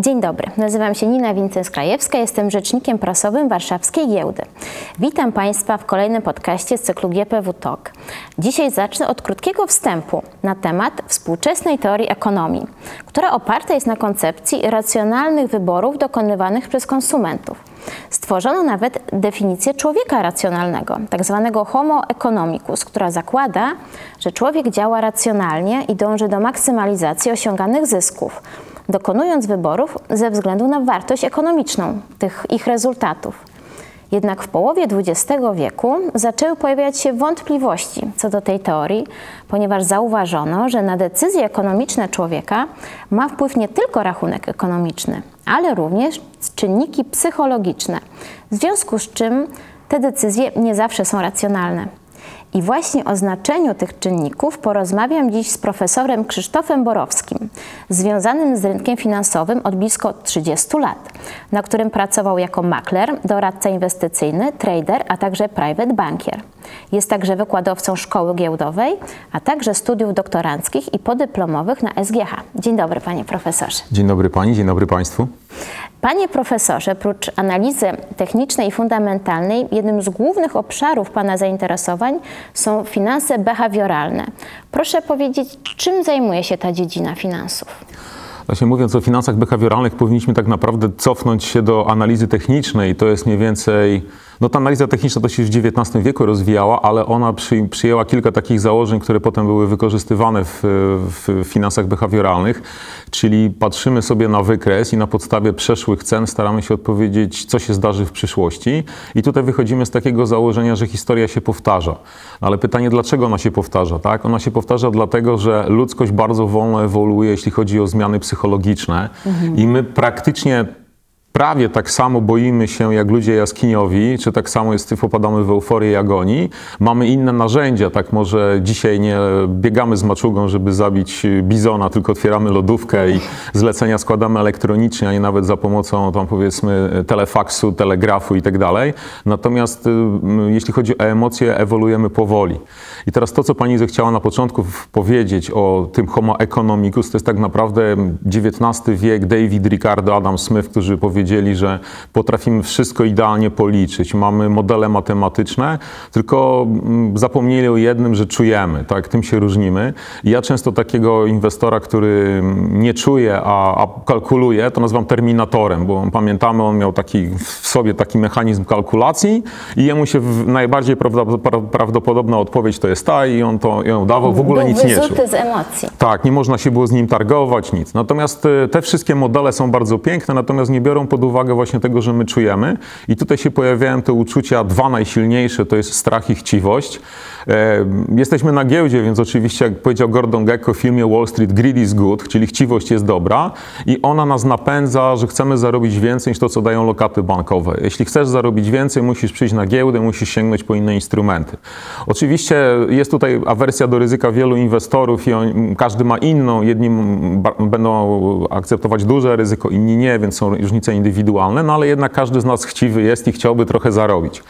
Dzień dobry, nazywam się Nina Wincens-Krajewska, jestem rzecznikiem prasowym Warszawskiej Giełdy. Witam Państwa w kolejnym podcaście z cyklu GPW Talk. Dzisiaj zacznę od krótkiego wstępu na temat współczesnej teorii ekonomii, która oparta jest na koncepcji racjonalnych wyborów dokonywanych przez konsumentów. Stworzono nawet definicję człowieka racjonalnego, tak zwanego homo economicus, która zakłada, że człowiek działa racjonalnie i dąży do maksymalizacji osiąganych zysków, dokonując wyborów ze względu na wartość ekonomiczną tych ich rezultatów. Jednak w połowie XX wieku zaczęły pojawiać się wątpliwości co do tej teorii, ponieważ zauważono, że na decyzje ekonomiczne człowieka ma wpływ nie tylko rachunek ekonomiczny, ale również czynniki psychologiczne, w związku z czym te decyzje nie zawsze są racjonalne. I właśnie o znaczeniu tych czynników porozmawiam dziś z profesorem Krzysztofem Borowskim, związanym z rynkiem finansowym od blisko 30 lat, na którym pracował jako makler, doradca inwestycyjny, trader, a także private bankier. Jest także wykładowcą szkoły giełdowej, a także studiów doktoranckich i podyplomowych na SGH. Dzień dobry, panie profesorze. Dzień dobry pani, dzień dobry państwu. Panie profesorze, prócz analizy technicznej i fundamentalnej, jednym z głównych obszarów Pana zainteresowań są finanse behawioralne. Proszę powiedzieć, czym zajmuje się ta dziedzina finansów? Właśnie mówiąc o finansach behawioralnych, powinniśmy tak naprawdę cofnąć się do analizy technicznej. To jest mniej więcej no ta analiza techniczna to się w XIX wieku rozwijała, ale ona przy, przyjęła kilka takich założeń, które potem były wykorzystywane w, w finansach behawioralnych, czyli patrzymy sobie na wykres i na podstawie przeszłych cen staramy się odpowiedzieć, co się zdarzy w przyszłości. I tutaj wychodzimy z takiego założenia, że historia się powtarza. Ale pytanie, dlaczego ona się powtarza? Tak? Ona się powtarza dlatego, że ludzkość bardzo wolno ewoluuje, jeśli chodzi o zmiany psychologiczne mhm. i my praktycznie prawie tak samo boimy się jak ludzie jaskiniowi, czy tak samo jest, popadamy w euforię i agonii. Mamy inne narzędzia, tak może dzisiaj nie biegamy z maczugą, żeby zabić bizona, tylko otwieramy lodówkę i zlecenia składamy elektronicznie, a nie nawet za pomocą tam powiedzmy telefaksu, telegrafu i tak dalej. Natomiast jeśli chodzi o emocje, ewoluujemy powoli. I teraz to, co pani zechciała na początku powiedzieć o tym homo economicus, to jest tak naprawdę XIX wiek, David Ricardo, Adam Smith, którzy powiedzieli, że potrafimy wszystko idealnie policzyć. Mamy modele matematyczne, tylko mm, zapomnieli o jednym, że czujemy, tak? Tym się różnimy. I ja często takiego inwestora, który nie czuje, a, a kalkuluje, to nazywam terminatorem, bo pamiętamy, on miał taki w sobie taki mechanizm kalkulacji i jemu się najbardziej prawdopodobna odpowiedź to jest ta i on to ją dawał, w ogóle Był nic nie czuł. z emocji. Tak, nie można się było z nim targować, nic. Natomiast e, te wszystkie modele są bardzo piękne, natomiast nie biorą pod uwagę właśnie tego, że my czujemy. I tutaj się pojawiają te uczucia, dwa najsilniejsze, to jest strach i chciwość. E, jesteśmy na giełdzie, więc oczywiście, jak powiedział Gordon Gekko w filmie Wall Street, greed is good, czyli chciwość jest dobra i ona nas napędza, że chcemy zarobić więcej niż to, co dają lokaty bankowe. Jeśli chcesz zarobić więcej, musisz przyjść na giełdę, musisz sięgnąć po inne instrumenty. Oczywiście jest tutaj awersja do ryzyka wielu inwestorów i on, każdy ma inną. Jedni będą akceptować duże ryzyko, inni nie, więc są różnice indywidualne, no ale jednak każdy z nas chciwy jest i chciałby trochę zarobić.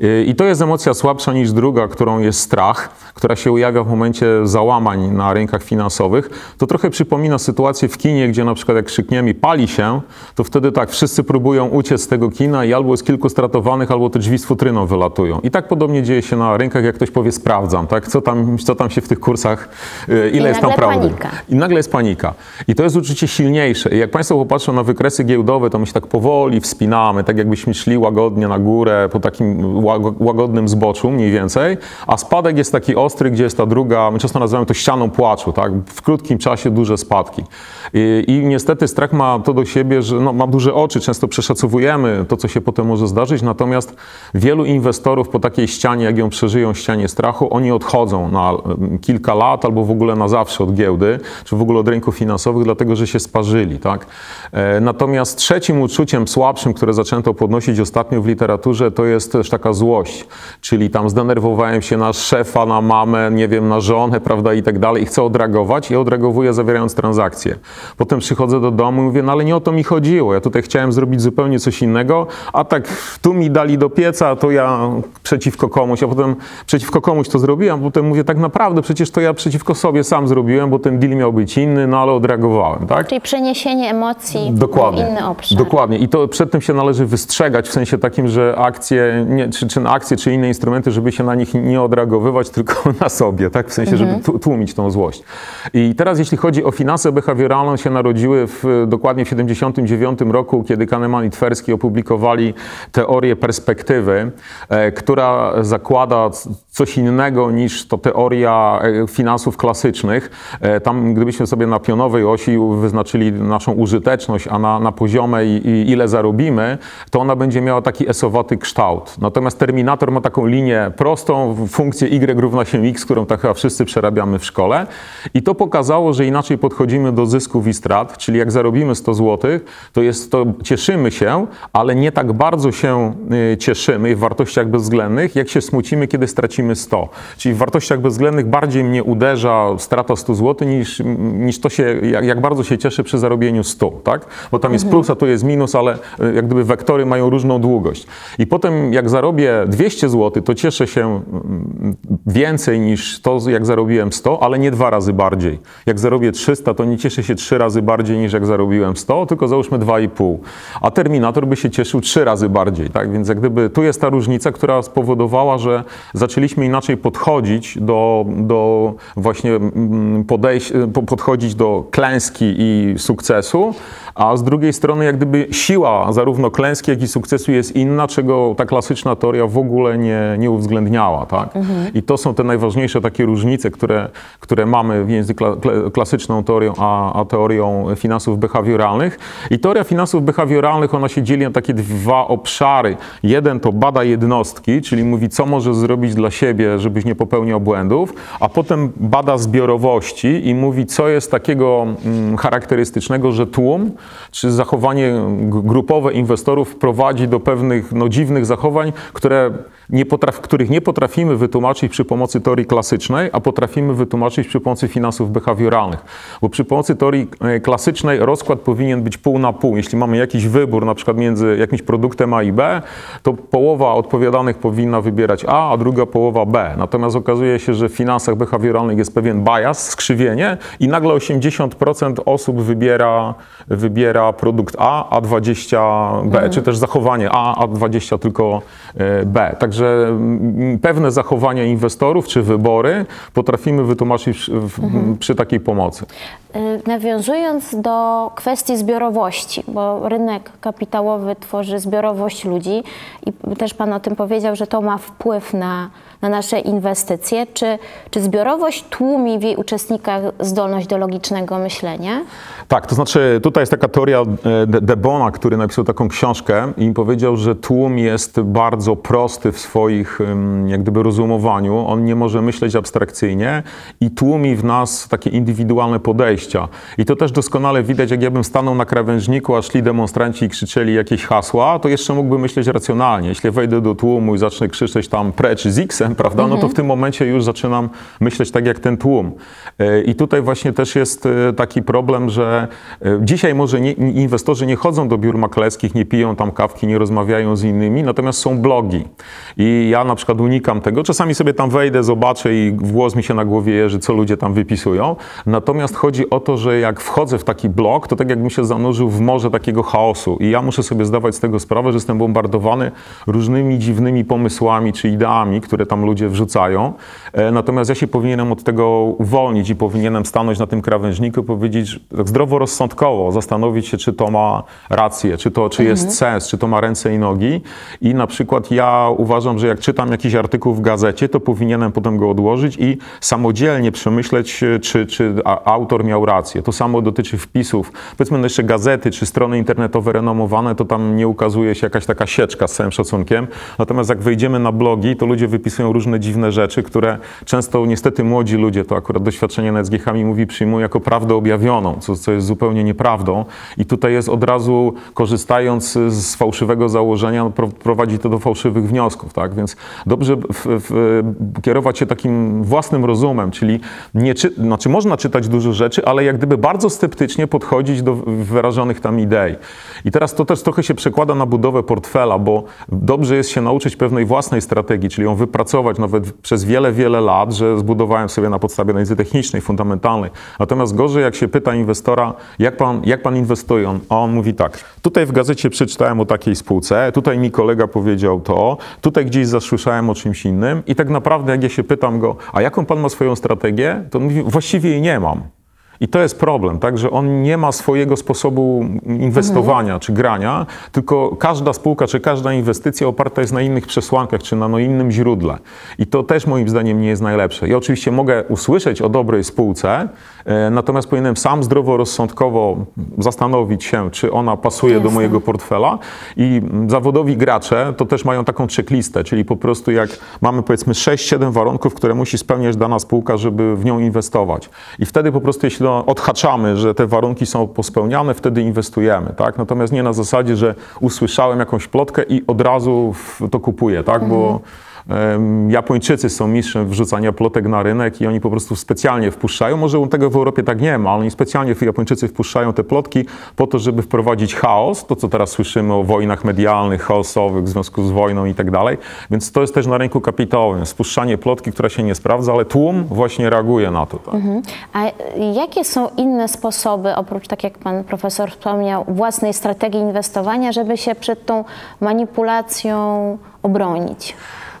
I to jest emocja słabsza niż druga, którą jest strach, która się ujawia w momencie załamań na rynkach finansowych. To trochę przypomina sytuację w kinie, gdzie na przykład jak krzykniemy pali się, to wtedy tak wszyscy próbują uciec z tego kina i albo jest kilku stratowanych, albo te drzwi z futryną wylatują. I tak podobnie dzieje się na rynkach, jak ktoś powie sprawdzam, tak? co, tam, co tam się w tych kursach, y, ile I jest tam prawdy. Panika. I nagle jest panika. I to jest uczucie silniejsze. I jak Państwo popatrzą na wykresy giełdowe, to my się tak powoli wspinamy, tak jakbyśmy szli łagodnie na górę po takim łagodnym zboczu mniej więcej, a spadek jest taki ostry, gdzie jest ta druga, my często nazywamy to ścianą płaczu, tak? w krótkim czasie duże spadki. I, i niestety strach ma to do siebie, że no, ma duże oczy, często przeszacowujemy to, co się potem może zdarzyć, natomiast wielu inwestorów po takiej ścianie, jak ją przeżyją, ścianie strachu, oni odchodzą na kilka lat albo w ogóle na zawsze od giełdy, czy w ogóle od rynków finansowych, dlatego że się sparzyli. Tak? E, natomiast trzecim uczuciem słabszym, które zaczęto podnosić ostatnio w literaturze, to jest też taka złość, czyli tam zdenerwowałem się na szefa, na mamę, nie wiem, na żonę, prawda, i tak dalej i chcę odreagować i odreagowuję zawierając transakcję. Potem przychodzę do domu i mówię, no ale nie o to mi chodziło, ja tutaj chciałem zrobić zupełnie coś innego, a tak tu mi dali do pieca, to ja przeciwko komuś, a potem przeciwko komuś to zrobiłem, a potem mówię, tak naprawdę przecież to ja przeciwko sobie sam zrobiłem, bo ten deal miał być inny, no ale odreagowałem, tak? Czyli przeniesienie emocji Dokładnie. w inny obszar. Dokładnie. I to przed tym się należy wystrzegać w sensie takim, że akcje, nie, czy, czy na akcje, czy inne instrumenty, żeby się na nich nie odreagowywać, tylko na sobie, tak? W sensie, żeby tu- tłumić tą złość. I teraz, jeśli chodzi o finanse behawioralne, one się narodziły w, dokładnie w 79 roku, kiedy Kahneman i Tversky opublikowali teorię perspektywy, e, która zakłada coś innego niż to teoria e, finansów klasycznych. E, tam, gdybyśmy sobie na pionowej osi wyznaczyli naszą użyteczność, a na, na poziomej i ile zarobimy, to ona będzie miała taki esowaty kształt. Natomiast Terminator ma taką linię prostą, funkcję y równa się x, którą tak chyba wszyscy przerabiamy w szkole. I to pokazało, że inaczej podchodzimy do zysków i strat, czyli jak zarobimy 100 zł, to jest to, cieszymy się, ale nie tak bardzo się y, cieszymy w wartościach bezwzględnych, jak się smucimy, kiedy stracimy 100. Czyli w wartościach bezwzględnych bardziej mnie uderza strata 100 zł, niż, niż to się, jak, jak bardzo się cieszę przy zarobieniu 100, tak? Bo tam jest plus, a tu jest minus, ale y, jak gdyby wektory mają różną długość. I potem jak zarobię 200 zł, to cieszę się mm, więcej niż to, jak zarobiłem 100, ale nie dwa razy bardziej. Jak zarobię 300, to nie cieszę się trzy razy bardziej niż jak zarobiłem 100, tylko załóżmy 2,5. A Terminator by się cieszył trzy razy bardziej, tak? Więc jak gdyby tu jest ta różnica, która spowodowała, że zaczęliśmy inaczej podchodzić do, do właśnie mm, podejść, po- podchodzić do klęski i sukcesu, a z drugiej strony jak gdyby siła zarówno klęski, jak i sukcesu jest inna, czego ta klasyczna teoria w ogóle nie, nie uwzględniała, tak? I to są te najważniejsze takie różnice, które, które mamy między kla, kla- klasyczną teorią, a, a teorią finansów behawioralnych. I teoria finansów behawioralnych, ona się dzieli na takie dwa obszary. Jeden to bada jednostki, czyli mówi, co może zrobić dla siebie, żebyś nie popełniał błędów, a potem bada zbiorowości i mówi, co jest takiego mm, charakterystycznego, że tłum, czy zachowanie grupowe inwestorów prowadzi do pewnych no, dziwnych zachowań, które nie potraf, których nie potrafimy wytłumaczyć przy pomocy teorii klasycznej, a potrafimy wytłumaczyć przy pomocy finansów behawioralnych. Bo przy pomocy teorii e, klasycznej rozkład powinien być pół na pół. Jeśli mamy jakiś wybór, na przykład między jakimś produktem A i B, to połowa odpowiadanych powinna wybierać A, a druga połowa B. Natomiast okazuje się, że w finansach behawioralnych jest pewien bias, skrzywienie i nagle 80% osób wybiera, wybiera produkt A, a 20 B, czy też zachowanie A, a 20 tylko B. Także mm, pewne zachowania inwestorów czy wybory potrafimy wytłumaczyć w, w, przy takiej pomocy. Y, Nawiązując do kwestii zbiorowości, bo rynek kapitałowy tworzy zbiorowość ludzi i też Pan o tym powiedział, że to ma wpływ na, na nasze inwestycje. Czy, czy zbiorowość tłumi w jej uczestnikach zdolność do logicznego myślenia? Tak, to znaczy tutaj jest taka teoria e, De- Debona, który napisał taką książkę i powiedział, że tłum jest bardzo prosty w swoich jak gdyby rozumowaniu. On nie może myśleć abstrakcyjnie i tłumi w nas takie indywidualne podejścia. I to też doskonale widać, jak ja bym stanął na krawężniku, a szli demonstranci i krzyczeli jakieś hasła, to jeszcze mógłbym myśleć racjonalnie. Jeśli wejdę do tłumu i zacznę krzyczeć tam precz z Prawda, no to w tym momencie już zaczynam myśleć tak jak ten tłum. E, I tutaj właśnie też jest e, taki problem, że e, dzisiaj może nie, inwestorzy nie chodzą do biur maklerskich, nie piją tam kawki, nie rozmawiają z innymi, natomiast są blogi. I ja na przykład unikam tego. Czasami sobie tam wejdę, zobaczę i włos mi się na głowie jeży, co ludzie tam wypisują. Natomiast chodzi o to, że jak wchodzę w taki blog, to tak jakbym się zanurzył w morze takiego chaosu. I ja muszę sobie zdawać z tego sprawę, że jestem bombardowany różnymi dziwnymi pomysłami czy ideami, które tam ludzie wrzucają. E, Natomiast ja się powinienem od tego uwolnić i powinienem stanąć na tym krawężniku i powiedzieć tak zdroworozsądkowo, zastanowić się, czy to ma rację, czy to czy jest sens, czy to ma ręce i nogi. I na przykład ja uważam, że jak czytam jakiś artykuł w gazecie, to powinienem potem go odłożyć i samodzielnie przemyśleć, e, czy, czy autor miał rację. To samo dotyczy wpisów. Powiedzmy no jeszcze gazety, czy strony internetowe renomowane, to tam nie ukazuje się jakaś taka sieczka z całym szacunkiem. Natomiast jak wejdziemy na blogi, to ludzie wypisują różne dziwne rzeczy, które często niestety młodzi ludzie, to akurat doświadczenie na SGH mi mówi, przyjmują jako prawdę objawioną, co, co jest zupełnie nieprawdą. i tutaj jest od razu, korzystając z fałszywego założenia, pro- prowadzi to do fałszywych wniosków, tak? Więc dobrze w, w, kierować się takim własnym rozumem, czyli nie czy, znaczy można czytać dużo rzeczy, ale jak gdyby bardzo sceptycznie podchodzić do wyrażonych tam idei. I teraz to też trochę się przekłada na budowę portfela, bo dobrze jest się nauczyć pewnej własnej strategii, czyli ją wypracować nawet przez wiele, wiele lat, że zbudowałem sobie na podstawie analizy technicznej, fundamentalnej. Natomiast gorzej, jak się pyta inwestora, jak pan, jak pan inwestuje, on, a on mówi tak, tutaj w gazecie przeczytałem o takiej spółce, tutaj mi kolega powiedział to, tutaj gdzieś zasłyszałem o czymś innym i tak naprawdę jak ja się pytam go, a jaką pan ma swoją strategię, to on mówi, właściwie jej nie mam. I to jest problem, tak, że on nie ma swojego sposobu inwestowania czy grania, tylko każda spółka czy każda inwestycja oparta jest na innych przesłankach czy na no innym źródle. I to też moim zdaniem nie jest najlepsze. Ja oczywiście mogę usłyszeć o dobrej spółce, e, natomiast powinienem sam zdroworozsądkowo zastanowić się, czy ona pasuje do mojego portfela. I zawodowi gracze to też mają taką checklistę, czyli po prostu jak mamy powiedzmy 6-7 warunków, które musi spełniać dana spółka, żeby w nią inwestować. I wtedy po prostu jeśli no, odhaczamy, że te warunki są pospełniane, wtedy inwestujemy, tak? Natomiast nie na zasadzie, że usłyszałem jakąś plotkę i od razu to kupuję, tak? Bo em, Japończycy są mistrzem wrzucania plotek na rynek i oni po prostu specjalnie wpuszczają. Może tego w Europie tak nie ma, ale oni specjalnie Japończycy wpuszczają te plotki po to, żeby wprowadzić chaos. To, co teraz słyszymy o wojnach medialnych, chaosowych w związku z wojną i tak dalej. Więc to jest też na rynku kapitałowym. Spuszczanie plotki, która się nie sprawdza, ale tłum właśnie reaguje na to. Tak? A jakie są inne sposoby, oprócz, tak jak pan profesor wspomniał, własnej strategii inwestowania, żeby się przed tą manipulacją obronić?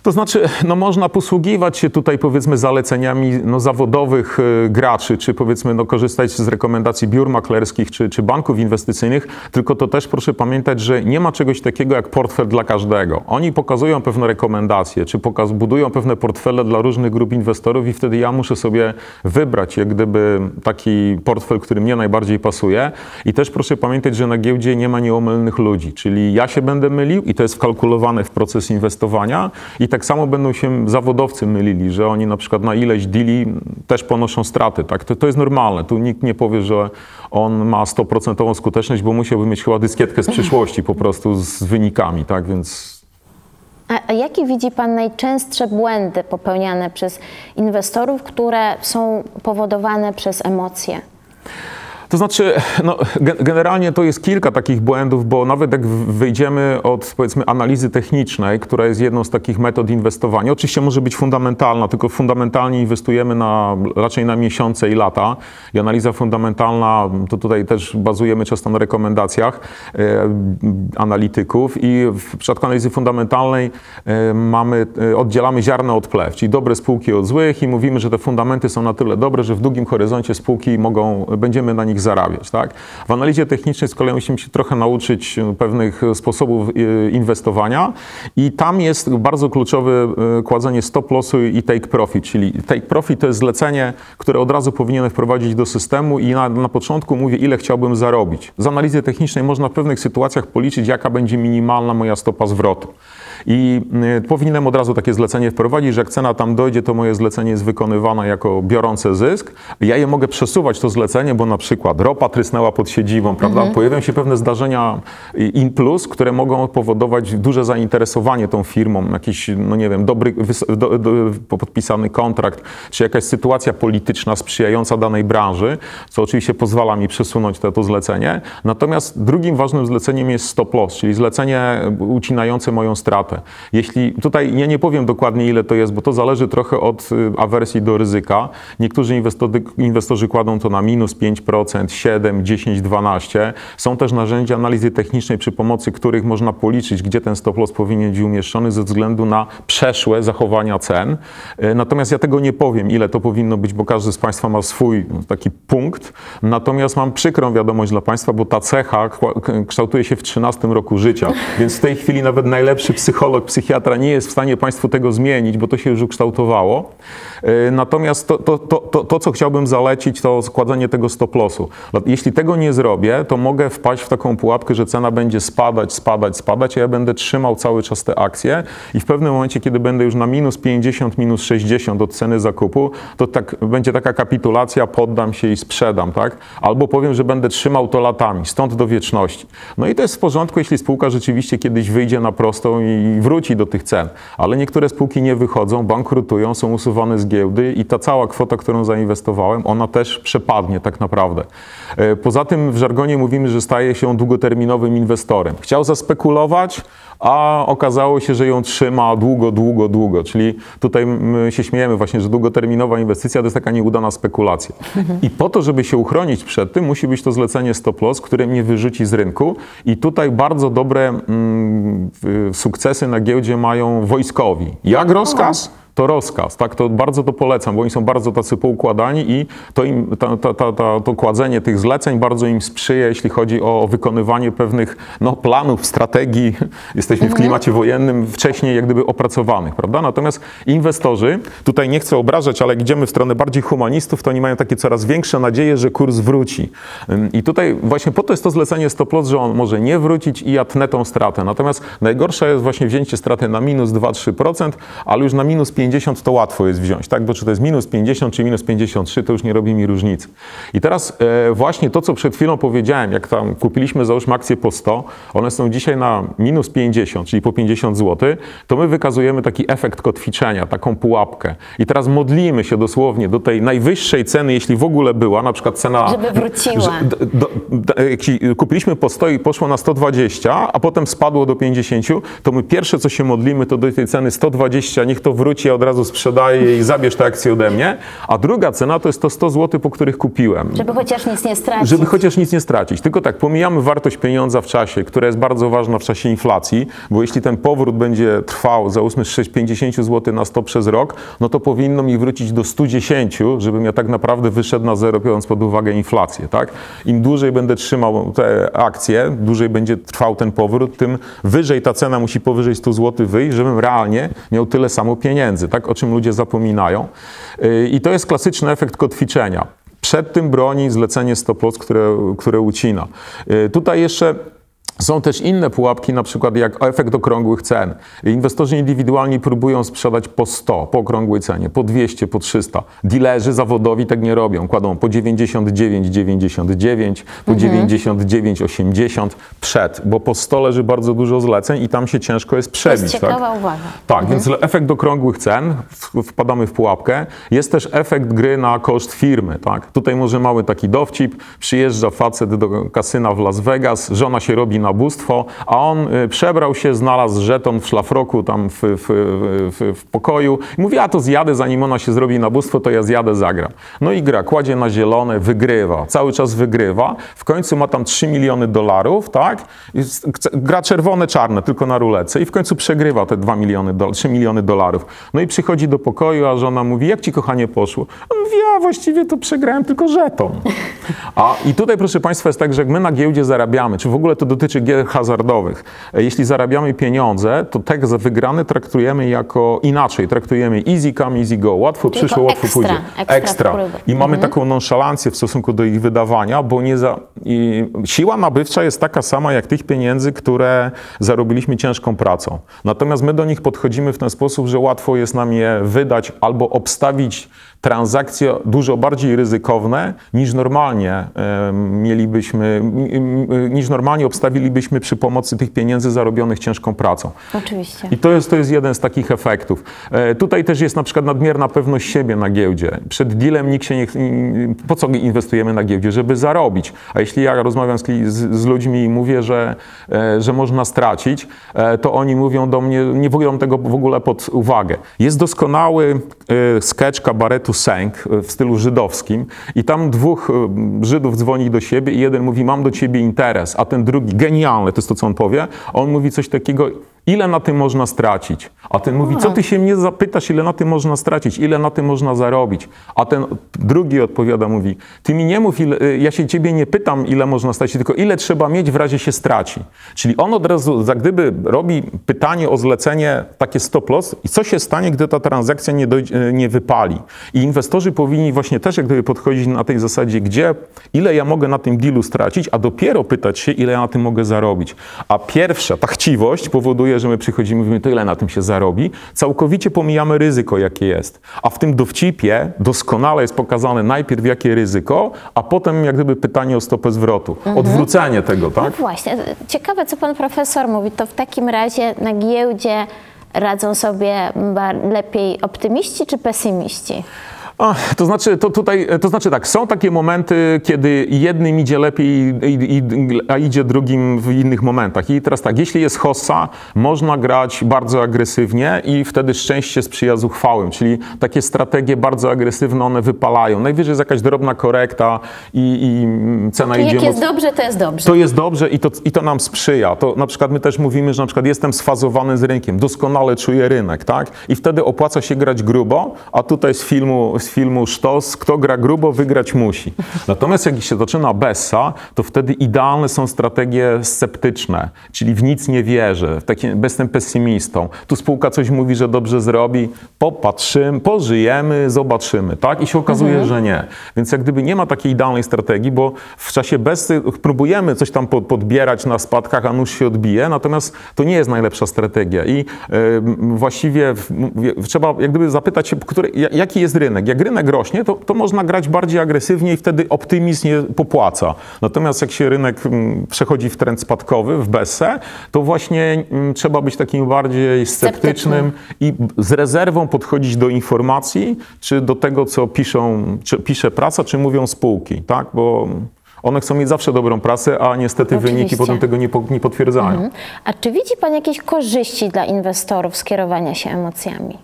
To znaczy, no można posługiwać się tutaj powiedzmy zaleceniami no, zawodowych y, graczy, czy powiedzmy no, korzystać z rekomendacji biur maklerskich, czy, czy banków inwestycyjnych, tylko to też proszę pamiętać, że nie ma czegoś takiego jak portfel dla każdego. Oni pokazują pewne rekomendacje, czy pokaz, budują pewne portfele dla różnych grup inwestorów i wtedy ja muszę sobie wybrać jak gdyby taki portfel, który mnie najbardziej pasuje. I też proszę pamiętać, że na giełdzie nie ma nieomylnych ludzi, czyli ja się będę mylił i to jest wkalkulowane w proces inwestowania i tak samo będą się zawodowcy mylili, że oni na przykład na ileś deali też ponoszą straty. Tak? To, to jest normalne. Tu nikt nie powie, że on ma 100% skuteczność, bo musiałby mieć chyba dyskietkę z przyszłości po prostu z wynikami. Tak? Więc A, a jakie widzi Pan najczęstsze błędy popełniane przez inwestorów, które są powodowane przez emocje? To znaczy, no, ge- generalnie to jest kilka takich błędów, bo nawet jak wyjdziemy od powiedzmy analizy technicznej, która jest jedną z takich metod inwestowania, oczywiście może być fundamentalna, tylko fundamentalnie inwestujemy na, raczej na miesiące i lata. I analiza fundamentalna, to tutaj też bazujemy często na rekomendacjach e, analityków i w przypadku analizy fundamentalnej e, mamy, e, oddzielamy ziarno od plew, czyli dobre spółki od złych i mówimy, że te fundamenty są na tyle dobre, że w długim horyzoncie spółki mogą, będziemy na nich zarabiać. Tak? W analizie technicznej z kolei musimy się trochę nauczyć e, pewnych sposobów e, inwestowania i tam jest bardzo kluczowe e, kładzenie stop lossu i take profit, czyli take profit to jest zlecenie, które od razu powinienem wprowadzić do systemu i na, na początku mówię, ile chciałbym zarobić. Z analizy technicznej można w pewnych sytuacjach policzyć, jaka będzie minimalna moja stopa zwrotu. I y, powinienem od razu takie zlecenie wprowadzić, że jak cena tam dojdzie, to moje zlecenie jest wykonywane jako biorące zysk. Ja je mogę przesuwać to zlecenie, bo na przykład ropa trysnęła pod siedzibą, prawda? Pojawią się pewne zdarzenia y, in plus, które mogą powodować duże zainteresowanie tą firmą, jakiś, no nie wiem, dobry, do, do, podpisany kontrakt, czy jakaś sytuacja polityczna sprzyjająca danej branży, co oczywiście pozwala mi przesunąć to, to zlecenie. Natomiast drugim ważnym zleceniem jest stop loss, czyli zlecenie ucinające moją stratę. Jeśli tutaj ja nie powiem dokładnie ile to jest, bo to zależy trochę od y, awersji do ryzyka. Niektórzy inwestorzy, inwestorzy kładą to na minus 5%, 7, 10, 12. Są też narzędzia analizy technicznej, przy pomocy których można policzyć, gdzie ten stop loss powinien być umieszczony ze względu na przeszłe zachowania cen. Y, Natomiast ja tego nie powiem, ile to powinno być, bo każdy z Państwa ma swój no, taki punkt. Natomiast mam przykrą wiadomość dla Państwa, bo ta cecha kształtuje się w 13 roku życia, więc w tej chwili nawet najlepszy psycholog, psychiatra nie jest w stanie Państwu tego zmienić, bo to się już ukształtowało. Y, Natomiast to, to, to, to, co chciałbym zalecić, to składanie tego stop lossu. Jeśli tego nie zrobię, to mogę wpaść w taką pułapkę, że cena będzie spadać, spadać, spadać, a ja będę trzymał cały czas te akcje i w pewnym momencie, kiedy będę już na minus 50, minus 60 od ceny zakupu, to tak, będzie taka kapitulacja, poddam się i sprzedam, tak? Albo powiem, że będę trzymał to latami, stąd do wieczności. No i to jest w porządku, jeśli spółka rzeczywiście kiedyś wyjdzie na prostą i wróci do tych cen, ale niektóre spółki nie wychodzą, bankrutują, są usuwane z giełdy i ta cała kwota, którą zainwestowałem, ona też przepadnie tak naprawdę. E, Poza tym w żargonie mówimy, że staje się długoterminowym inwestorem. Chciał zaspekulować, a okazało się, że ją trzyma długo, długo, długo. Czyli tutaj my się śmiejemy właśnie, że długoterminowa inwestycja to jest taka nieudana spekulacja. I po to, żeby się uchronić przed tym, musi być to zlecenie stop loss, które mnie wyrzuci z rynku. I tutaj bardzo dobre mm, y, sukcesy na giełdzie mają wojskowi. Jak rozkaz? To rozkaz, tak? To bardzo to polecam, bo oni są bardzo tacy poukładani i to, im, ta, ta, ta, to kładzenie tych zleceń bardzo im sprzyja, jeśli chodzi o wykonywanie pewnych no, planów, strategii. Jesteśmy w klimacie wojennym wcześniej jak gdyby opracowanych, prawda? Natomiast inwestorzy, tutaj nie chcę obrażać, ale idziemy w stronę bardziej humanistów, to oni mają takie coraz większe nadzieje, że kurs wróci. I tutaj właśnie po to jest to zlecenie stop loss, że on może nie wrócić i ja tnę tą stratę. Natomiast najgorsze jest właśnie wzięcie straty na minus 2-3%, ale już na minus 50 to łatwo jest wziąć, tak? Bo czy to jest minus 50 czy minus 53, to już nie robi mi różnicy. I teraz e, właśnie to, co przed chwilą powiedziałem, jak tam kupiliśmy załóżmy akcje po 100, one są dzisiaj na minus 50, czyli po 50 zł, to my wykazujemy taki efekt kotwiczenia, taką pułapkę. I teraz modlimy się dosłownie do tej najwyższej ceny, jeśli w ogóle była, na przykład cena... Żeby wróciła. że- do, d- jak ci kupiliśmy po 100 i poszło na 120, a potem spadło do 50, to my pierwsze, co się modlimy, to do tej ceny 120, niech to wróci, ja od razu sprzedaję i zabierz te akcje ode mnie. A druga cena to jest to 100 zł, po których kupiłem. Żeby chociaż nic nie stracić. Żeby chociaż nic nie stracić. Tylko tak, pomijamy wartość pieniądza w czasie, która jest bardzo ważna w czasie inflacji, bo jeśli ten powrót będzie trwał, załóżmy z 650 zł na 100 przez rok, no to powinno mi wrócić do 110, żebym ja tak naprawdę wyszedł na zero, biorąc pod uwagę inflację. Tak? Im dłużej będę trzymał te akcje, dłużej będzie trwał ten powrót, tym wyżej ta cena musi powyżej 100 zł wyjść, żebym realnie miał tyle samo pieniędzy, tak? o czym ludzie zapominają. Yy, I to jest klasyczny efekt kotwiczenia. Przed tym broni zlecenie stop loss, które, które ucina. Yy, Tutaj jeszcze są też inne pułapki, na przykład jak efekt okrągłych cen. Inwestorzy indywidualni próbują sprzedać po 100, po okrągłej cenie, po 200, po 300. Dilerzy zawodowi tak nie robią. Kładą po 99,99, po 99,80 przed, bo po 100 leży bardzo dużo zleceń i tam się ciężko jest To przebić. jest tak? ciekawa uwaga. Tak, więc efekt okrągłych cen, wpadamy w pułapkę. Jest też efekt gry na koszt firmy. Tak? Tutaj może mały taki dowcip. Przyjeżdża facet do kasyna w Las Vegas, żona się robi nabóstwo, a on y, przebrał się, znalazł żeton w szlafroku tam w, w, w, w pokoju mówi, a to zjadę, zanim ona się zrobi nabóstwo, to ja zjadę, zagram. No i gra, kładzie na zielone, wygrywa, cały czas wygrywa. W końcu ma tam 3 miliony dolarów, tak? I gra czerwone, czarne, tylko na rulece i w końcu przegrywa te 2 miliony, do, 3 miliony dolarów. No i przychodzi do pokoju, a żona mówi, jak ci kochanie poszło? On mówi, a właściwie to przegrałem tylko żeton. A i tutaj, proszę Państwa, jest tak, że jak my na giełdzie zarabiamy, czy w ogóle to dotyczy gier hazardowych, e, jeśli zarabiamy pieniądze, to te za wygrane traktujemy jako inaczej. Traktujemy easy come, easy go. Łatwo Tylko przyszło, łatwo ekstra, pójdzie. ekstra wpływy. I mamy taką nonszalancję w stosunku do ich wydawania, bo nie za, i siła nabywcza jest taka sama jak tych pieniędzy, które zarobiliśmy ciężką pracą. Natomiast my do nich podchodzimy w ten sposób, że łatwo jest nam je wydać albo obstawić transakcje dużo bardziej ryzykowne niż normalnie mielibyśmy, niż normalnie obstawilibyśmy przy pomocy tych pieniędzy zarobionych ciężką pracą. Oczywiście. I to jest, to jest jeden z takich efektów. E, tutaj też jest na przykład nadmierna pewność siebie na giełdzie. Przed dealem nikt się nie... Po co inwestujemy na giełdzie? Żeby zarobić. A jeśli ja rozmawiam z, z, ludźmi i mówię, że, e, że można stracić, e, to oni mówią do mnie, nie biorą tego w ogóle pod uwagę. Jest doskonały sketch kabaretu Sęk e, w stylu żydowskim i tam dwóch e, Żydów dzwoni do siebie i jeden mówi, mam do ciebie interes, a ten drugi, genialny, to jest to, co on powie, on mówi coś takiego, ile na tym można stracić? A ten mówi, co ty się mnie zapytasz, ile na tym można stracić, ile na tym można zarobić? A ten drugi odpowiada, mówi, ty mi nie mów, ile, y, ja się ciebie nie pytam, ile można stracić, tylko ile trzeba mieć w razie się straci. Czyli on od razu, za gdyby robi pytanie o zlecenie takie stop loss i co się stanie, gdy ta transakcja nie, dojdzie, nie wypali. I inwestorzy powinni właśnie też jak gdyby podchodzić na tej zasadzie, gdzie, ile ja mogę na tym dealu stracić, a dopiero pytać się, ile ja na tym mogę zarobić. A pierwsza, ta chciwość powoduje, że my przychodzimy i mówimy, to ile na tym się zarobi. Całkowicie pomijamy ryzyko, jakie jest. A w tym dowcipie doskonale jest pokazane najpierw, jakie ryzyko, a potem jak gdyby pytanie o stopę zwrotu. Odwrócenie tego, tak? Właśnie, ciekawe co pan profesor mówi, to w takim razie na giełdzie radzą sobie lepiej optymiści czy pesymiści? A, to znaczy, to tutaj, to znaczy tak, są takie momenty, kiedy jednym idzie lepiej, i, i, a idzie drugim w innych momentach. I teraz tak, jeśli jest hossa, można grać bardzo agresywnie i wtedy szczęście sprzyja zuchwałym, czyli takie strategie bardzo agresywne, one wypalają. Najwyżej jest jakaś drobna korekta i, i cena To idzie jak jest dobrze, to jest dobrze. to jest dobrze i to, i to nam sprzyja. To na przykład my też mówimy, że na przykład jestem sfazowany z rynkiem, doskonale czuję rynek, tak? I wtedy opłaca się grać grubo, a tutaj z filmu, z filmu Sztos, kto gra grubo, wygrać musi. Natomiast jak się zaczyna Bessa, to wtedy idealne są strategie sceptyczne, czyli w nic nie wierzę, w takie, jestem pesymistą. Tu spółka coś mówi, że dobrze zrobi, popatrzymy, pożyjemy, zobaczymy, tak? I się okazuje, że nie. Więc jak gdyby nie ma takiej idealnej strategii, bo w czasie Bessy próbujemy coś tam pod- podbierać na spadkach, a nóż się odbije, natomiast to nie jest najlepsza strategia. I e, właściwie w, mówię, trzeba jak gdyby zapytać się, który, ja- jaki jest rynek. Jak rynek rośnie, to, to można grać bardziej agresywnie i wtedy optymizm nie popłaca. Natomiast jak się rynek mm, przechodzi w trend spadkowy, w Bessę, to właśnie mm, trzeba być takim bardziej sceptycznym i z rezerwą podchodzić do informacji, czy do tego, co piszą, czy pisze prasa, czy mówią spółki, tak? Bo one chcą mieć zawsze dobrą prasę, a niestety wyniki Oczywiście. potem tego nie, po, nie potwierdzają. A czy widzi pan jakieś korzyści dla inwestorów z kierowania się emocjami?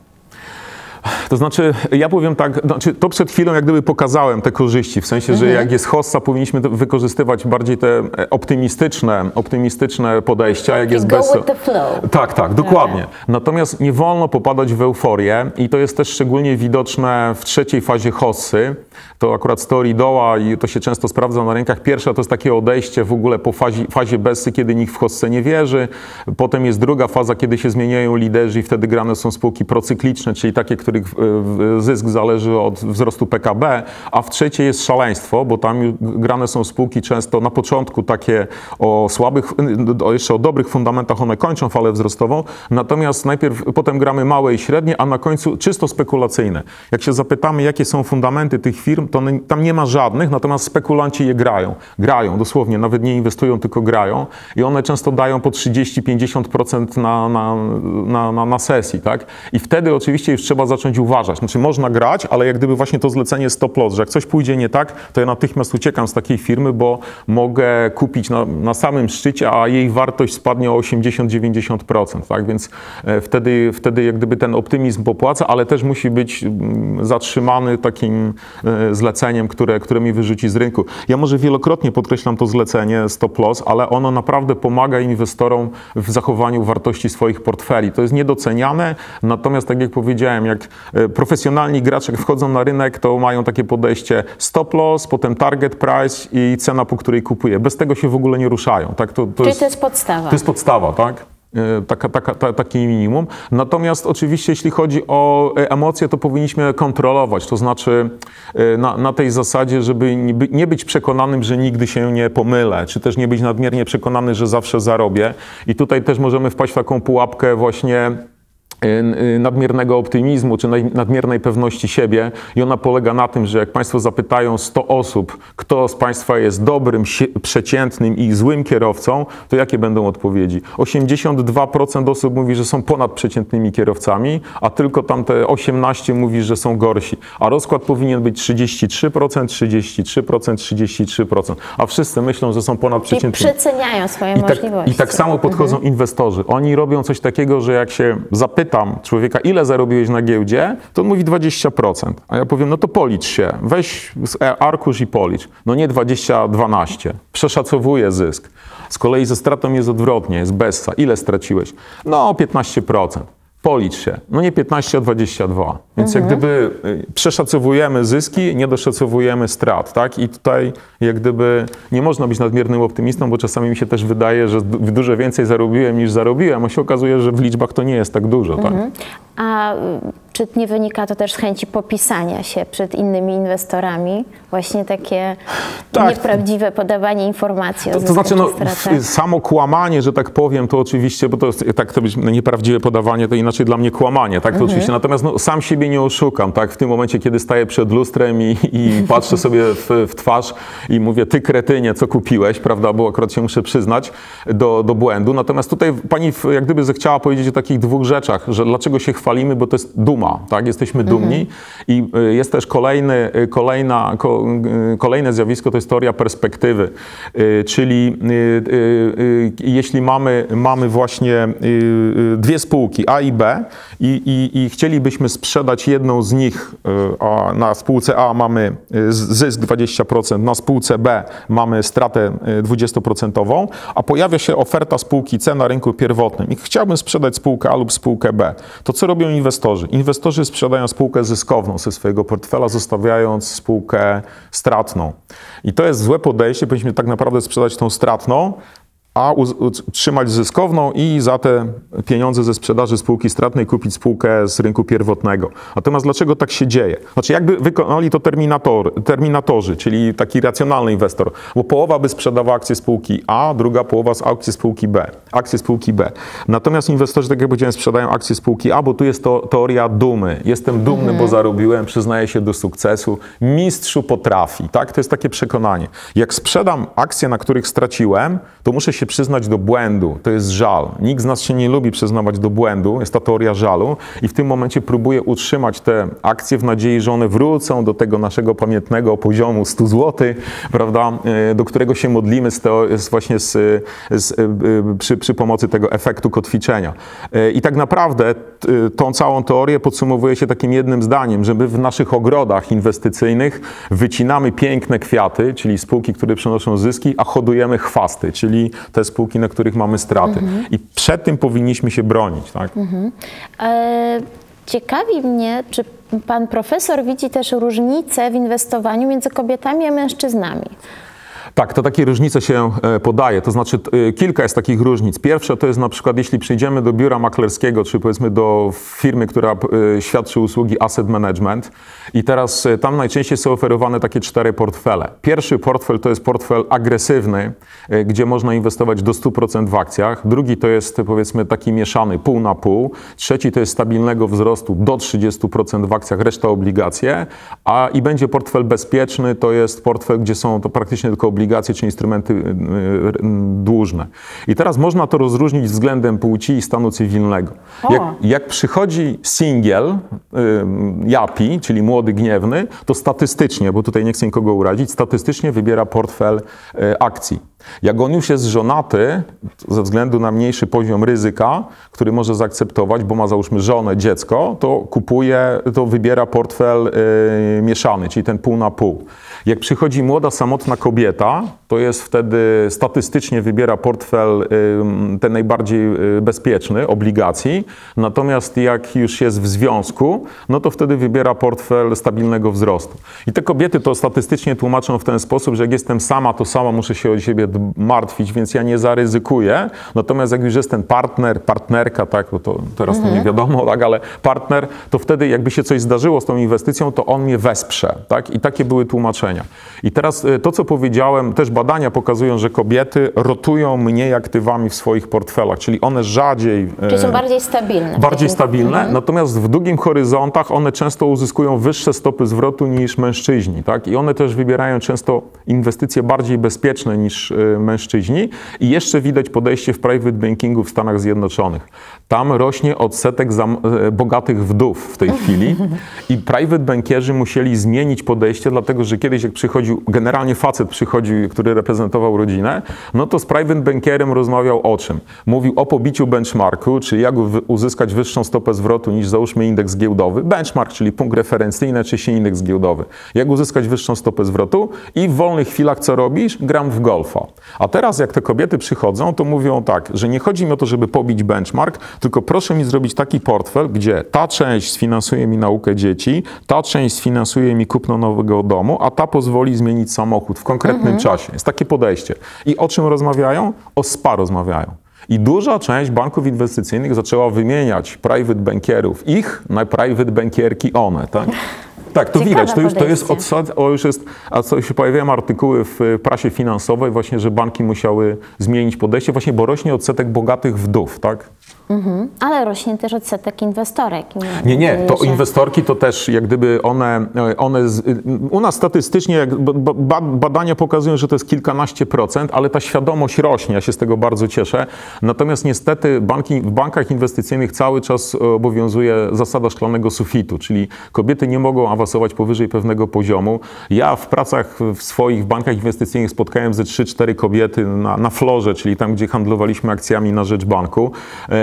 To znaczy, ja powiem tak, znaczy, to przed chwilą jak gdyby pokazałem te korzyści, w sensie, że jak jest hossa, powinniśmy wykorzystywać bardziej te e, optymistyczne, optymistyczne podejścia, jak jest Go bez... with the flow. Tak, tak, dokładnie. Natomiast nie wolno popadać w euforię i to jest też szczególnie widoczne w trzeciej fazie hossy. To akurat z teorii doła i to się często sprawdza na rynkach. Pierwsza to jest takie odejście w ogóle po fazie, fazie Bessy, kiedy nikt w hossę nie wierzy. Potem jest druga faza, kiedy się zmieniają liderzy i wtedy grane są spółki procykliczne, czyli takie, których e, zysk zależy od wzrostu PKB, a w trzeciej jest szaleństwo, bo tam grane są spółki często na początku takie o słabych, jeszcze o dobrych fundamentach, one kończą falę wzrostową, natomiast najpierw potem gramy małe i średnie, a na końcu czysto spekulacyjne. Jak się zapytamy, jakie są fundamenty tych firm, to tam nie ma żadnych, natomiast spekulanci je grają. Grają, dosłownie, nawet nie inwestują, tylko grają i one często dają po 30-50% na, na, na, na, na sesji, tak? I wtedy oczywiście już trzeba zacząć uważać. Znaczy można grać, ale jak gdyby właśnie to zlecenie stop loss, że jak coś pójdzie nie tak, to ja natychmiast uciekam z takiej firmy, bo mogę kupić na, na samym szczycie, a jej wartość spadnie o 80-90%, tak? Więc e, wtedy, wtedy jak gdyby ten optymizm popłaca, ale też musi być mm, zatrzymany takim e, zleceniem, które, które mi wyrzuci z rynku. Ja może wielokrotnie podkreślam to zlecenie stop loss, ale ono naprawdę pomaga inwestorom w zachowaniu wartości swoich portfeli. To jest niedoceniane, natomiast tak jak powiedziałem, jak profesjonalni gracze jak wchodzą na rynek, to mają takie podejście stop loss, potem target price i cena, po której kupuję. Bez tego się w ogóle nie ruszają. Tak? To, to Czyli jest, to jest podstawa. to jest podstawa, tak? E, Taka, taka, ta, takie minimum. Natomiast oczywiście, jeśli chodzi o e, emocje, to powinniśmy kontrolować. To znaczy e, na, na tej zasadzie, żeby nie, by, nie być przekonanym, że nigdy się nie pomylę, czy też nie być nadmiernie przekonany, że zawsze zarobię. I tutaj też możemy wpaść w taką pułapkę właśnie nadmiernego optymizmu czy nadmiernej pewności siebie i ona polega na tym, że jak Państwo zapytają 100 osób, kto z Państwa jest dobrym, przeciętnym i złym kierowcą, to jakie będą odpowiedzi? 82% osób mówi, że są ponadprzeciętnymi kierowcami, a tylko tamte 18 mówi, że są gorsi. A rozkład powinien być 33%, 33%, 33%, a wszyscy myślą, że są ponadprzeciętnymi. przeceniają swoje I tak, możliwości. I tak samo podchodzą inwestorzy. Oni robią coś takiego, że jak się zapyta zapytam człowieka, ile zarobiłeś na giełdzie, to on mówi 20%. A ja powiem, no to policz się, weź e, arkusz i policz. No nie 20, 12. Przeszacowuję zysk. Z kolei ze stratą jest odwrotnie, jest bessa. Ile straciłeś? No 15%. Policz się. No nie 15, a 22. Więc jak gdyby y, przeszacowujemy zyski, nie doszacowujemy strat, tak? I tutaj jak gdyby nie można być nadmiernym optymistą, bo czasami mi się też wydaje, że du- dużo więcej zarobiłem niż zarobiłem, a się okazuje, że w liczbach to nie jest tak dużo, tak? A y, czy nie wynika to też z chęci popisania się przed innymi inwestorami? Właśnie takie Tak. nieprawdziwe podawanie informacji o To, to zyskach znaczy, no, samo kłamanie, że tak powiem, to oczywiście, bo to jest, tak to być nieprawdziwe podawanie, to inaczej dla mnie kłamanie, tak, to oczywiście. Natomiast no, sam siebie nie oszukam, tak, w tym momencie, kiedy staję przed lustrem i, i patrzę sobie w, w twarz i mówię, ty kretynie, co kupiłeś, prawda, bo akurat się muszę przyznać do, do błędu. Natomiast tutaj pani jak gdyby zechciała powiedzieć o takich dwóch rzeczach, że dlaczego się chwalimy, bo to jest duma, tak, jesteśmy dumni. I y, jest też kolejny, y, kolejna, ko, y, kolejne zjawisko, to jest teoria perspektywy, czyli jeśli mamy, mamy właśnie dwie spółki A i B i, i, i chcielibyśmy sprzedać jedną z nich, a na spółce A mamy zysk 20%, na spółce B mamy stratę y, 20%, a pojawia się oferta spółki C na rynku pierwotnym. I chciałbym sprzedać spółkę A lub spółkę B, to co robią inwestorzy? Inwestorzy sprzedają spółkę zyskowną ze swojego portfela, zostawiając spółkę stratną. I to jest złe podejście, powinniśmy tak naprawdę sprzedać tą stratną, a utrzymać zyskowną i za te pieniądze ze sprzedaży spółki stratnej kupić spółkę z rynku pierwotnego. Natomiast dlaczego tak się dzieje? Znaczy jakby wykonali to terminator, terminatorzy, czyli taki racjonalny inwestor, bo połowa by sprzedawała akcje spółki A, druga połowa z akcji spółki B. Akcje spółki B. Natomiast inwestorzy, tak jak powiedziałem, sprzedają akcje spółki A, bo tu jest to teoria dumy. Jestem dumny, bo zarobiłem, przyznaję się do sukcesu. Mistrzu potrafi, tak? To jest takie przekonanie. Jak sprzedam akcje, na których straciłem, to muszę się przyznać do błędu. To jest żal. Nikt z nas się nie lubi przyznawać do błędu. Jest ta teoria żalu i w tym momencie próbuję utrzymać te akcje w nadziei, że one wrócą do tego naszego pamiętnego poziomu 100 zł, prawda, e, do którego się modlimy z teo- z właśnie z, z, e, e, przy, przy pomocy tego efektu kotwiczenia. E, I tak naprawdę tą całą teorię podsumowuje się takim jednym zdaniem, że my w naszych ogrodach inwestycyjnych wycinamy piękne kwiaty, czyli spółki, które przynoszą zyski, a hodujemy chwasty, czyli te spółki, na których mamy straty. I przed tym powinniśmy się bronić. Tak? E, Ciekawi mnie, czy pan profesor widzi też różnicę w inwestowaniu między kobietami a mężczyznami. Tak, to takie różnice się e, podaje. To znaczy e, kilka jest takich różnic. Pierwsza to jest na przykład, jeśli przyjdziemy do biura maklerskiego, czy powiedzmy do firmy, która e, świadczy usługi asset management i teraz tam najczęściej są oferowane takie cztery portfele. Pierwszy portfel to jest portfel agresywny, gdzie można inwestować do 100% w akcjach. Drugi to jest powiedzmy taki mieszany pół na pół. Trzeci to jest stabilnego wzrostu do 30% w akcjach, reszta obligacje. A i będzie portfel bezpieczny, to jest portfel, gdzie są to praktycznie tylko obligacje czy instrumenty y, y, dłużne. I teraz można to rozróżnić względem płci i stanu cywilnego. Jak, jak przychodzi singiel, y, japi, czyli młody gniewny, to statystycznie, bo tutaj nie chcę nikogo urazić, statystycznie wybiera portfel akcji. Jak on już jest żonaty, ze względu na mniejszy poziom ryzyka, który może zaakceptować, bo ma załóżmy żonę, dziecko, to kupuje, to wybiera portfel mieszany, czyli ten pół na pół. Jak przychodzi młoda, samotna kobieta, to jest wtedy statystycznie wybiera portfel ten najbardziej y, bezpieczny, obligacji. Natomiast jak już jest w związku, no to wtedy wybiera portfel stabilnego wzrostu. I te kobiety to statystycznie tłumaczą w ten sposób, że jak jestem sama, to sama muszę się o siebie martwić, więc ja nie zaryzykuję. Natomiast jak już jest ten partner, partnerka, tak, bo to teraz to nie wiadomo, tak, ale partner, to wtedy jakby się coś zdarzyło z tą inwestycją, to on mnie wesprze, tak? I takie były tłumaczenia. I teraz y, to, co powiedziałem, też badania pokazują, że kobiety rotują mniej aktywami w swoich portfelach, czyli one rzadziej... Czyli są e, bardziej stabilne. bardziej stabilne, natomiast w długim horyzontach one często uzyskują wyższe stopy zwrotu niż mężczyźni, tak? I one też wybierają często inwestycje bardziej bezpieczne niż y, mężczyźni. I jeszcze widać podejście w private bankingu w Stanach Zjednoczonych. Tam rośnie odsetek e, bogatych wdów w tej chwili i private bankierzy musieli zmienić podejście, dlatego że kiedyś jak przychodził, generalnie facet przychodził, który który reprezentował rodzinę, no to z private bankerem rozmawiał o czym? Mówił o pobiciu benchmarku, czyli jak uzyskać wyższą stopę zwrotu niż załóżmy indeks giełdowy. Benchmark, czyli punkt referencyjny, czy się indeks giełdowy. Jak uzyskać wyższą stopę zwrotu i w wolnych chwilach co robisz? Gram w golfa. A teraz jak te kobiety przychodzą, to mówią tak, że nie chodzi mi o to, żeby pobić benchmark, tylko proszę mi zrobić taki portfel, gdzie ta część sfinansuje mi naukę dzieci, ta część sfinansuje mi kupno nowego domu, a ta pozwoli zmienić samochód w konkretnym czasie. Jest takie podejście. I o czym rozmawiają? O SPA rozmawiają. I duża część banków inwestycyjnych zaczęła wymieniać private bankierów ich na private bankierki one, tak? Tak, to Ciekawe widać, to już, to jest odsad, o już jest, a co się pojawiają artykuły w y, prasie finansowej właśnie, że banki musiały zmienić podejście właśnie, bo rośnie odsetek bogatych wdów, tak? Ale rośnie też odsetek inwestorek. Nie, nie, to Że- inwestorki to też jak gdyby one, one z, u nas statystycznie badania pokazują, że to jest kilkanaście procent, ale ta świadomość rośnie, ja się z tego bardzo cieszę. Natomiast niestety banki, w bankach inwestycyjnych cały czas obowiązuje zasada szklanego sufitu, czyli kobiety nie mogą awansować powyżej pewnego poziomu. Ja w pracach w swoich bankach inwestycyjnych spotkałem ze 3-4 kobiety na, na florze, czyli tam, gdzie handlowaliśmy akcjami na rzecz banku.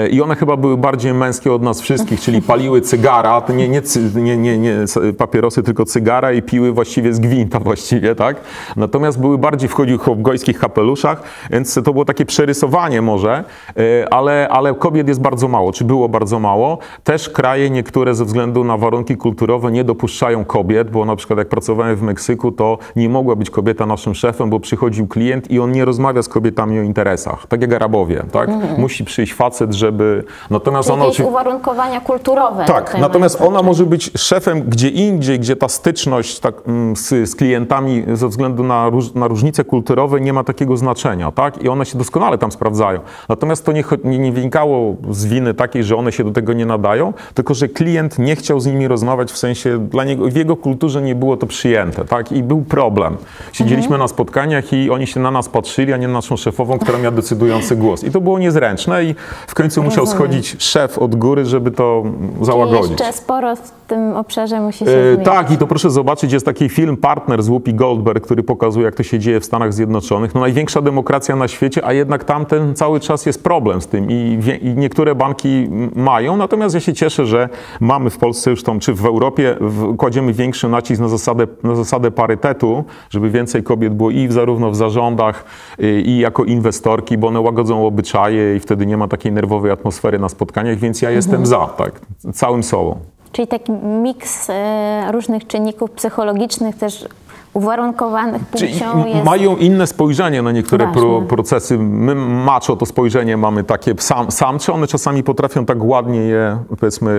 I one chyba były bardziej męskie od nas wszystkich, czyli paliły cygara, nie, nie, nie, nie, nie papierosy, tylko cygara i piły właściwie z gwinta właściwie, tak? Natomiast były bardziej wchodziły w gojskich kapeluszach, więc to było takie przerysowanie może, e, ale, ale kobiet jest bardzo mało, czy było bardzo mało. Też kraje niektóre ze względu na warunki kulturowe nie dopuszczają kobiet, bo na przykład jak pracowałem w Meksyku, to nie mogła być kobieta naszym szefem, bo przychodził klient i on nie rozmawia z kobietami o interesach, tak jak Arabowie, tak? Musi przyjść facet, żeby... Natomiast Czyli ona jakieś uwarunkowania kulturowe. tak, natomiast ona może być szefem gdzie indziej, gdzie ta styczność tak, mm, z, z klientami ze względu na, róż, na różnice kulturowe nie ma takiego znaczenia, tak? I one się doskonale tam sprawdzają. Natomiast to nie, nie, nie wynikało z winy takiej, że one się do tego nie nadają, tylko że klient nie chciał z nimi rozmawiać, w sensie dla niego, w jego kulturze nie było to przyjęte, tak? I był problem. Siedzieliśmy na spotkaniach i oni się na nas patrzyli, a nie na naszą szefową, która miała decydujący głos. I to było niezręczne i w końcu musiał schodzić szef od góry, żeby to mm, Czyli załagodzić. jeszcze sporo w tym obszarze musi się E, zmienić. tak, i to proszę zobaczyć, jest taki film Partner z Whoopi Goldberg, który pokazuje, jak to się dzieje w Stanach Zjednoczonych. No największa demokracja na świecie, a jednak tamten cały czas jest problem z tym i, i niektóre banki mają. Natomiast ja się cieszę, że mamy w Polsce już tą, czy w Europie w, kładziemy większy nacisk na zasadę, na zasadę parytetu, żeby więcej kobiet było i w, zarówno w zarządach, y, i jako inwestorki, bo one łagodzą obyczaje i wtedy nie ma takiej nerwowej atmosfery na spotkaniach, więc ja jestem za, tak, całym sobą. Czyli taki miks e, różnych czynników psychologicznych też uwarunkowanych płcią jest... mają inne spojrzenie na niektóre pro, procesy. My macho to spojrzenie mamy takie sam, samcze, one czasami potrafią tak ładnie je, powiedzmy,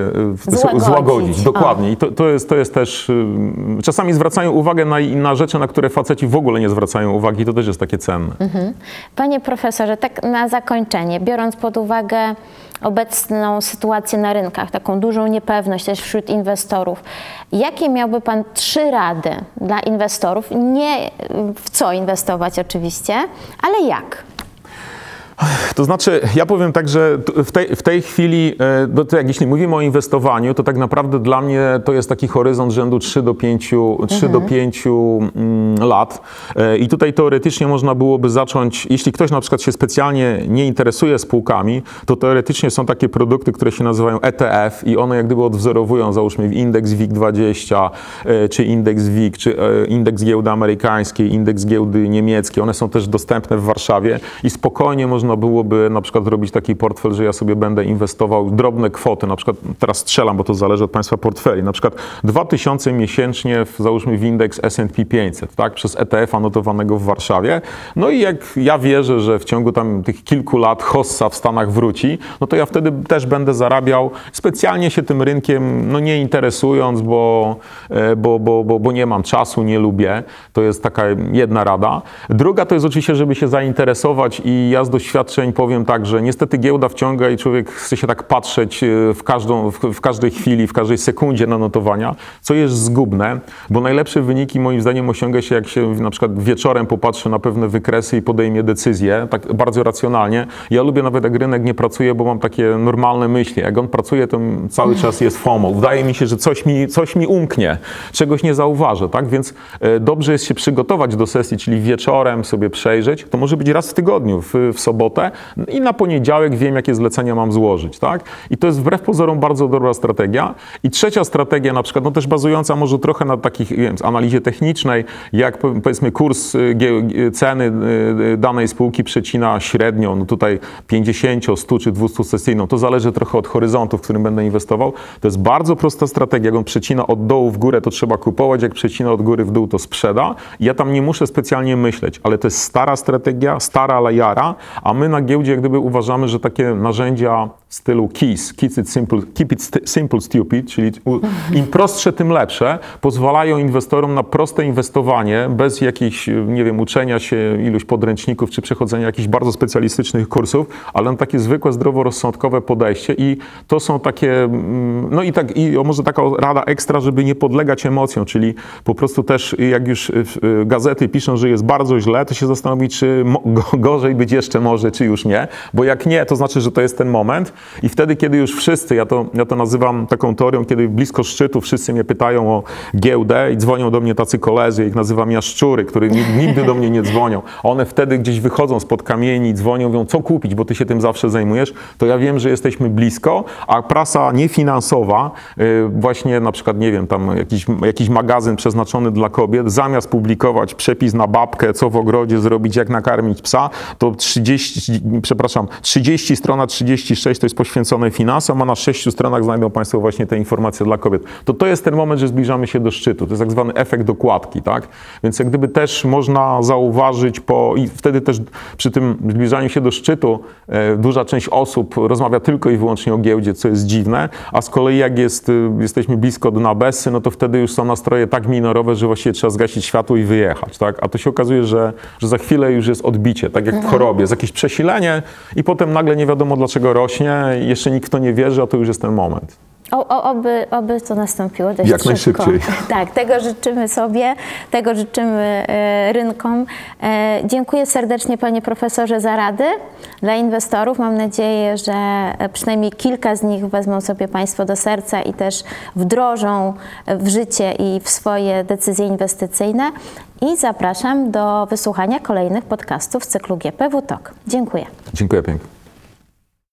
y, Złagodzić. złagodzić. O. Dokładnie. I to, to, jest, to jest też, y, czasami zwracają uwagę na, na rzeczy, na które faceci w ogóle nie zwracają uwagi. To też jest takie cenne. Panie profesorze, tak na zakończenie, biorąc pod uwagę obecną sytuację na rynkach, taką dużą niepewność też wśród inwestorów, jakie miałby Pan trzy rady dla inwestorów? Nie w co inwestować oczywiście, ale jak? To znaczy, ja powiem tak, że w tej, w tej chwili, e, to jak jeśli mówimy o inwestowaniu, to tak naprawdę dla mnie to jest taki horyzont rzędu 3 do 5, 3 do 5 mm, lat. E, I tutaj teoretycznie można byłoby zacząć, jeśli ktoś na przykład się specjalnie nie interesuje spółkami, to teoretycznie są takie produkty, które się nazywają ETF i one jak gdyby odwzorowują, załóżmy indeks WIG20, e, czy indeks WIG, czy indeks giełdy amerykańskiej, indeks giełdy niemieckiej. One są też dostępne w Warszawie i spokojnie można byłoby na przykład zrobić taki portfel, że ja sobie będę inwestował drobne kwoty, na przykład teraz strzelam, bo to zależy od Państwa portfeli, na przykład 2000 miesięcznie w, załóżmy w indeks S&P 500, tak, przez ETF anotowanego w Warszawie. No i jak ja wierzę, że w ciągu tam tych kilku lat hossa w Stanach wróci, no to ja wtedy też będę zarabiał, specjalnie się tym rynkiem no nie interesując, bo, e, bo, bo, bo, bo nie mam czasu, nie lubię. To jest taka jedna rada. Druga to jest oczywiście, żeby się zainteresować i ja z doświadczeń powiem tak, że niestety giełda wciąga i człowiek chce się tak patrzeć e, w, każdą, w, w każdej chwili, w każdej sekundzie na notowania, co jest zgubne, bo najlepsze wyniki moim zdaniem osiąga się, jak się na przykład wieczorem popatrzy na pewne wykresy i podejmie decyzję, tak bardzo racjonalnie. Ja lubię nawet, jak rynek nie pracuje, bo mam takie normalne myśli. Jak on pracuje, to cały czas jest FOMO. Wydaje mi się, że coś mi, coś mi umknie, czegoś nie zauważę, tak? Więc e, dobrze jest się przygotować do sesji, czyli wieczorem sobie przejrzeć. To może być raz w tygodniu, w, w sobotę i na poniedziałek wiem, jakie zlecenia mam złożyć, tak? I to jest wbrew pozorom bardzo dobra strategia. I trzecia strategia, na przykład, no też bazująca może trochę na takich, wiem, analizie technicznej, jak po- powiedzmy kurs y, y, ceny y, danej spółki przecina średnią, no tutaj 50, 100 czy 200 sesyjną, to zależy trochę od horyzontu, w którym będę inwestował. To jest bardzo prosta strategia, jak on przecina od dołu w górę, to trzeba kupować, jak przecina od góry w dół, to sprzeda. Ja tam nie muszę specjalnie myśleć, ale to jest stara strategia, stara lajara, a my na giełdzie jak gdyby uważamy, że takie narzędzia stylu KISS, keep it simple, keep it st- simple stupid, czyli im prostsze, tym lepsze, pozwalają inwestorom na proste inwestowanie, bez jakichś, nie wiem, uczenia się iluś podręczników, czy przechodzenia jakichś bardzo specjalistycznych kursów, ale na takie zwykłe, zdroworozsądkowe podejście i to są takie, mm, no i tak, i może taka rada ekstra, żeby nie podlegać emocjom, czyli po prostu też jak już y, y, gazety piszą, że jest bardzo źle, to się zastanowić, czy gorzej być jeszcze może, czy już nie, bo jak nie, to znaczy, że to jest ten moment wtedy, kiedy już wszyscy, ja to, ja to nazywam taką teorią, kiedy blisko szczytu wszyscy mnie pytają o giełdę i dzwonią do mnie tacy koledzy, ich nazywam jaszczury, które nig- nigdy do mnie nie dzwonią. One wtedy gdzieś wychodzą spod kamieni, dzwonią, mówią, co kupić, bo ty się tym zawsze zajmujesz, to ja wiem, że jesteśmy blisko, a prasa niefinansowa, y, właśnie na przykład, nie wiem, tam jakiś, jakiś magazyn przeznaczony dla kobiet, zamiast publikować przepis na babkę, co w ogrodzie zrobić, jak nakarmić psa, to 30, przepraszam, 30 strona 36 to jest poświęcone finansom, a na 6 stronach znajdą Państwo właśnie te informacje dla kobiet. To to jest ten moment, że zbliżamy się do szczytu. To jest tak zwany efekt dokładki, tak? Więc jak gdyby też można zauważyć po, i wtedy też przy tym zbliżaniu się do szczytu e, duża część osób rozmawia tylko i wyłącznie o giełdzie, co jest dziwne, a z kolei jak jest, y, jesteśmy blisko dna Bessy, no to wtedy już są nastroje tak minorowe, że właściwie trzeba zgasić światło i wyjechać, tak? A to się okazuje, że, że za chwilę już jest odbicie, tak jak w chorobie, jest jakieś przesilenie i potem nagle nie wiadomo dlaczego rośnie jeszcze nikt to nie wierzy, a to już jest ten moment. O, o, oby, oby to nastąpiło dość Jak szybko. najszybciej. Tak, tego życzymy sobie, tego życzymy e, rynkom. E, dziękuję serdecznie panie profesorze za rady dla inwestorów. Mam nadzieję, że e, przynajmniej kilka z nich wezmą sobie państwo do serca i też wdrożą w życie i w swoje decyzje inwestycyjne. I zapraszam do wysłuchania kolejnych podcastów z cyklu GPW Talk. Dziękuję. Dziękuję pięknie.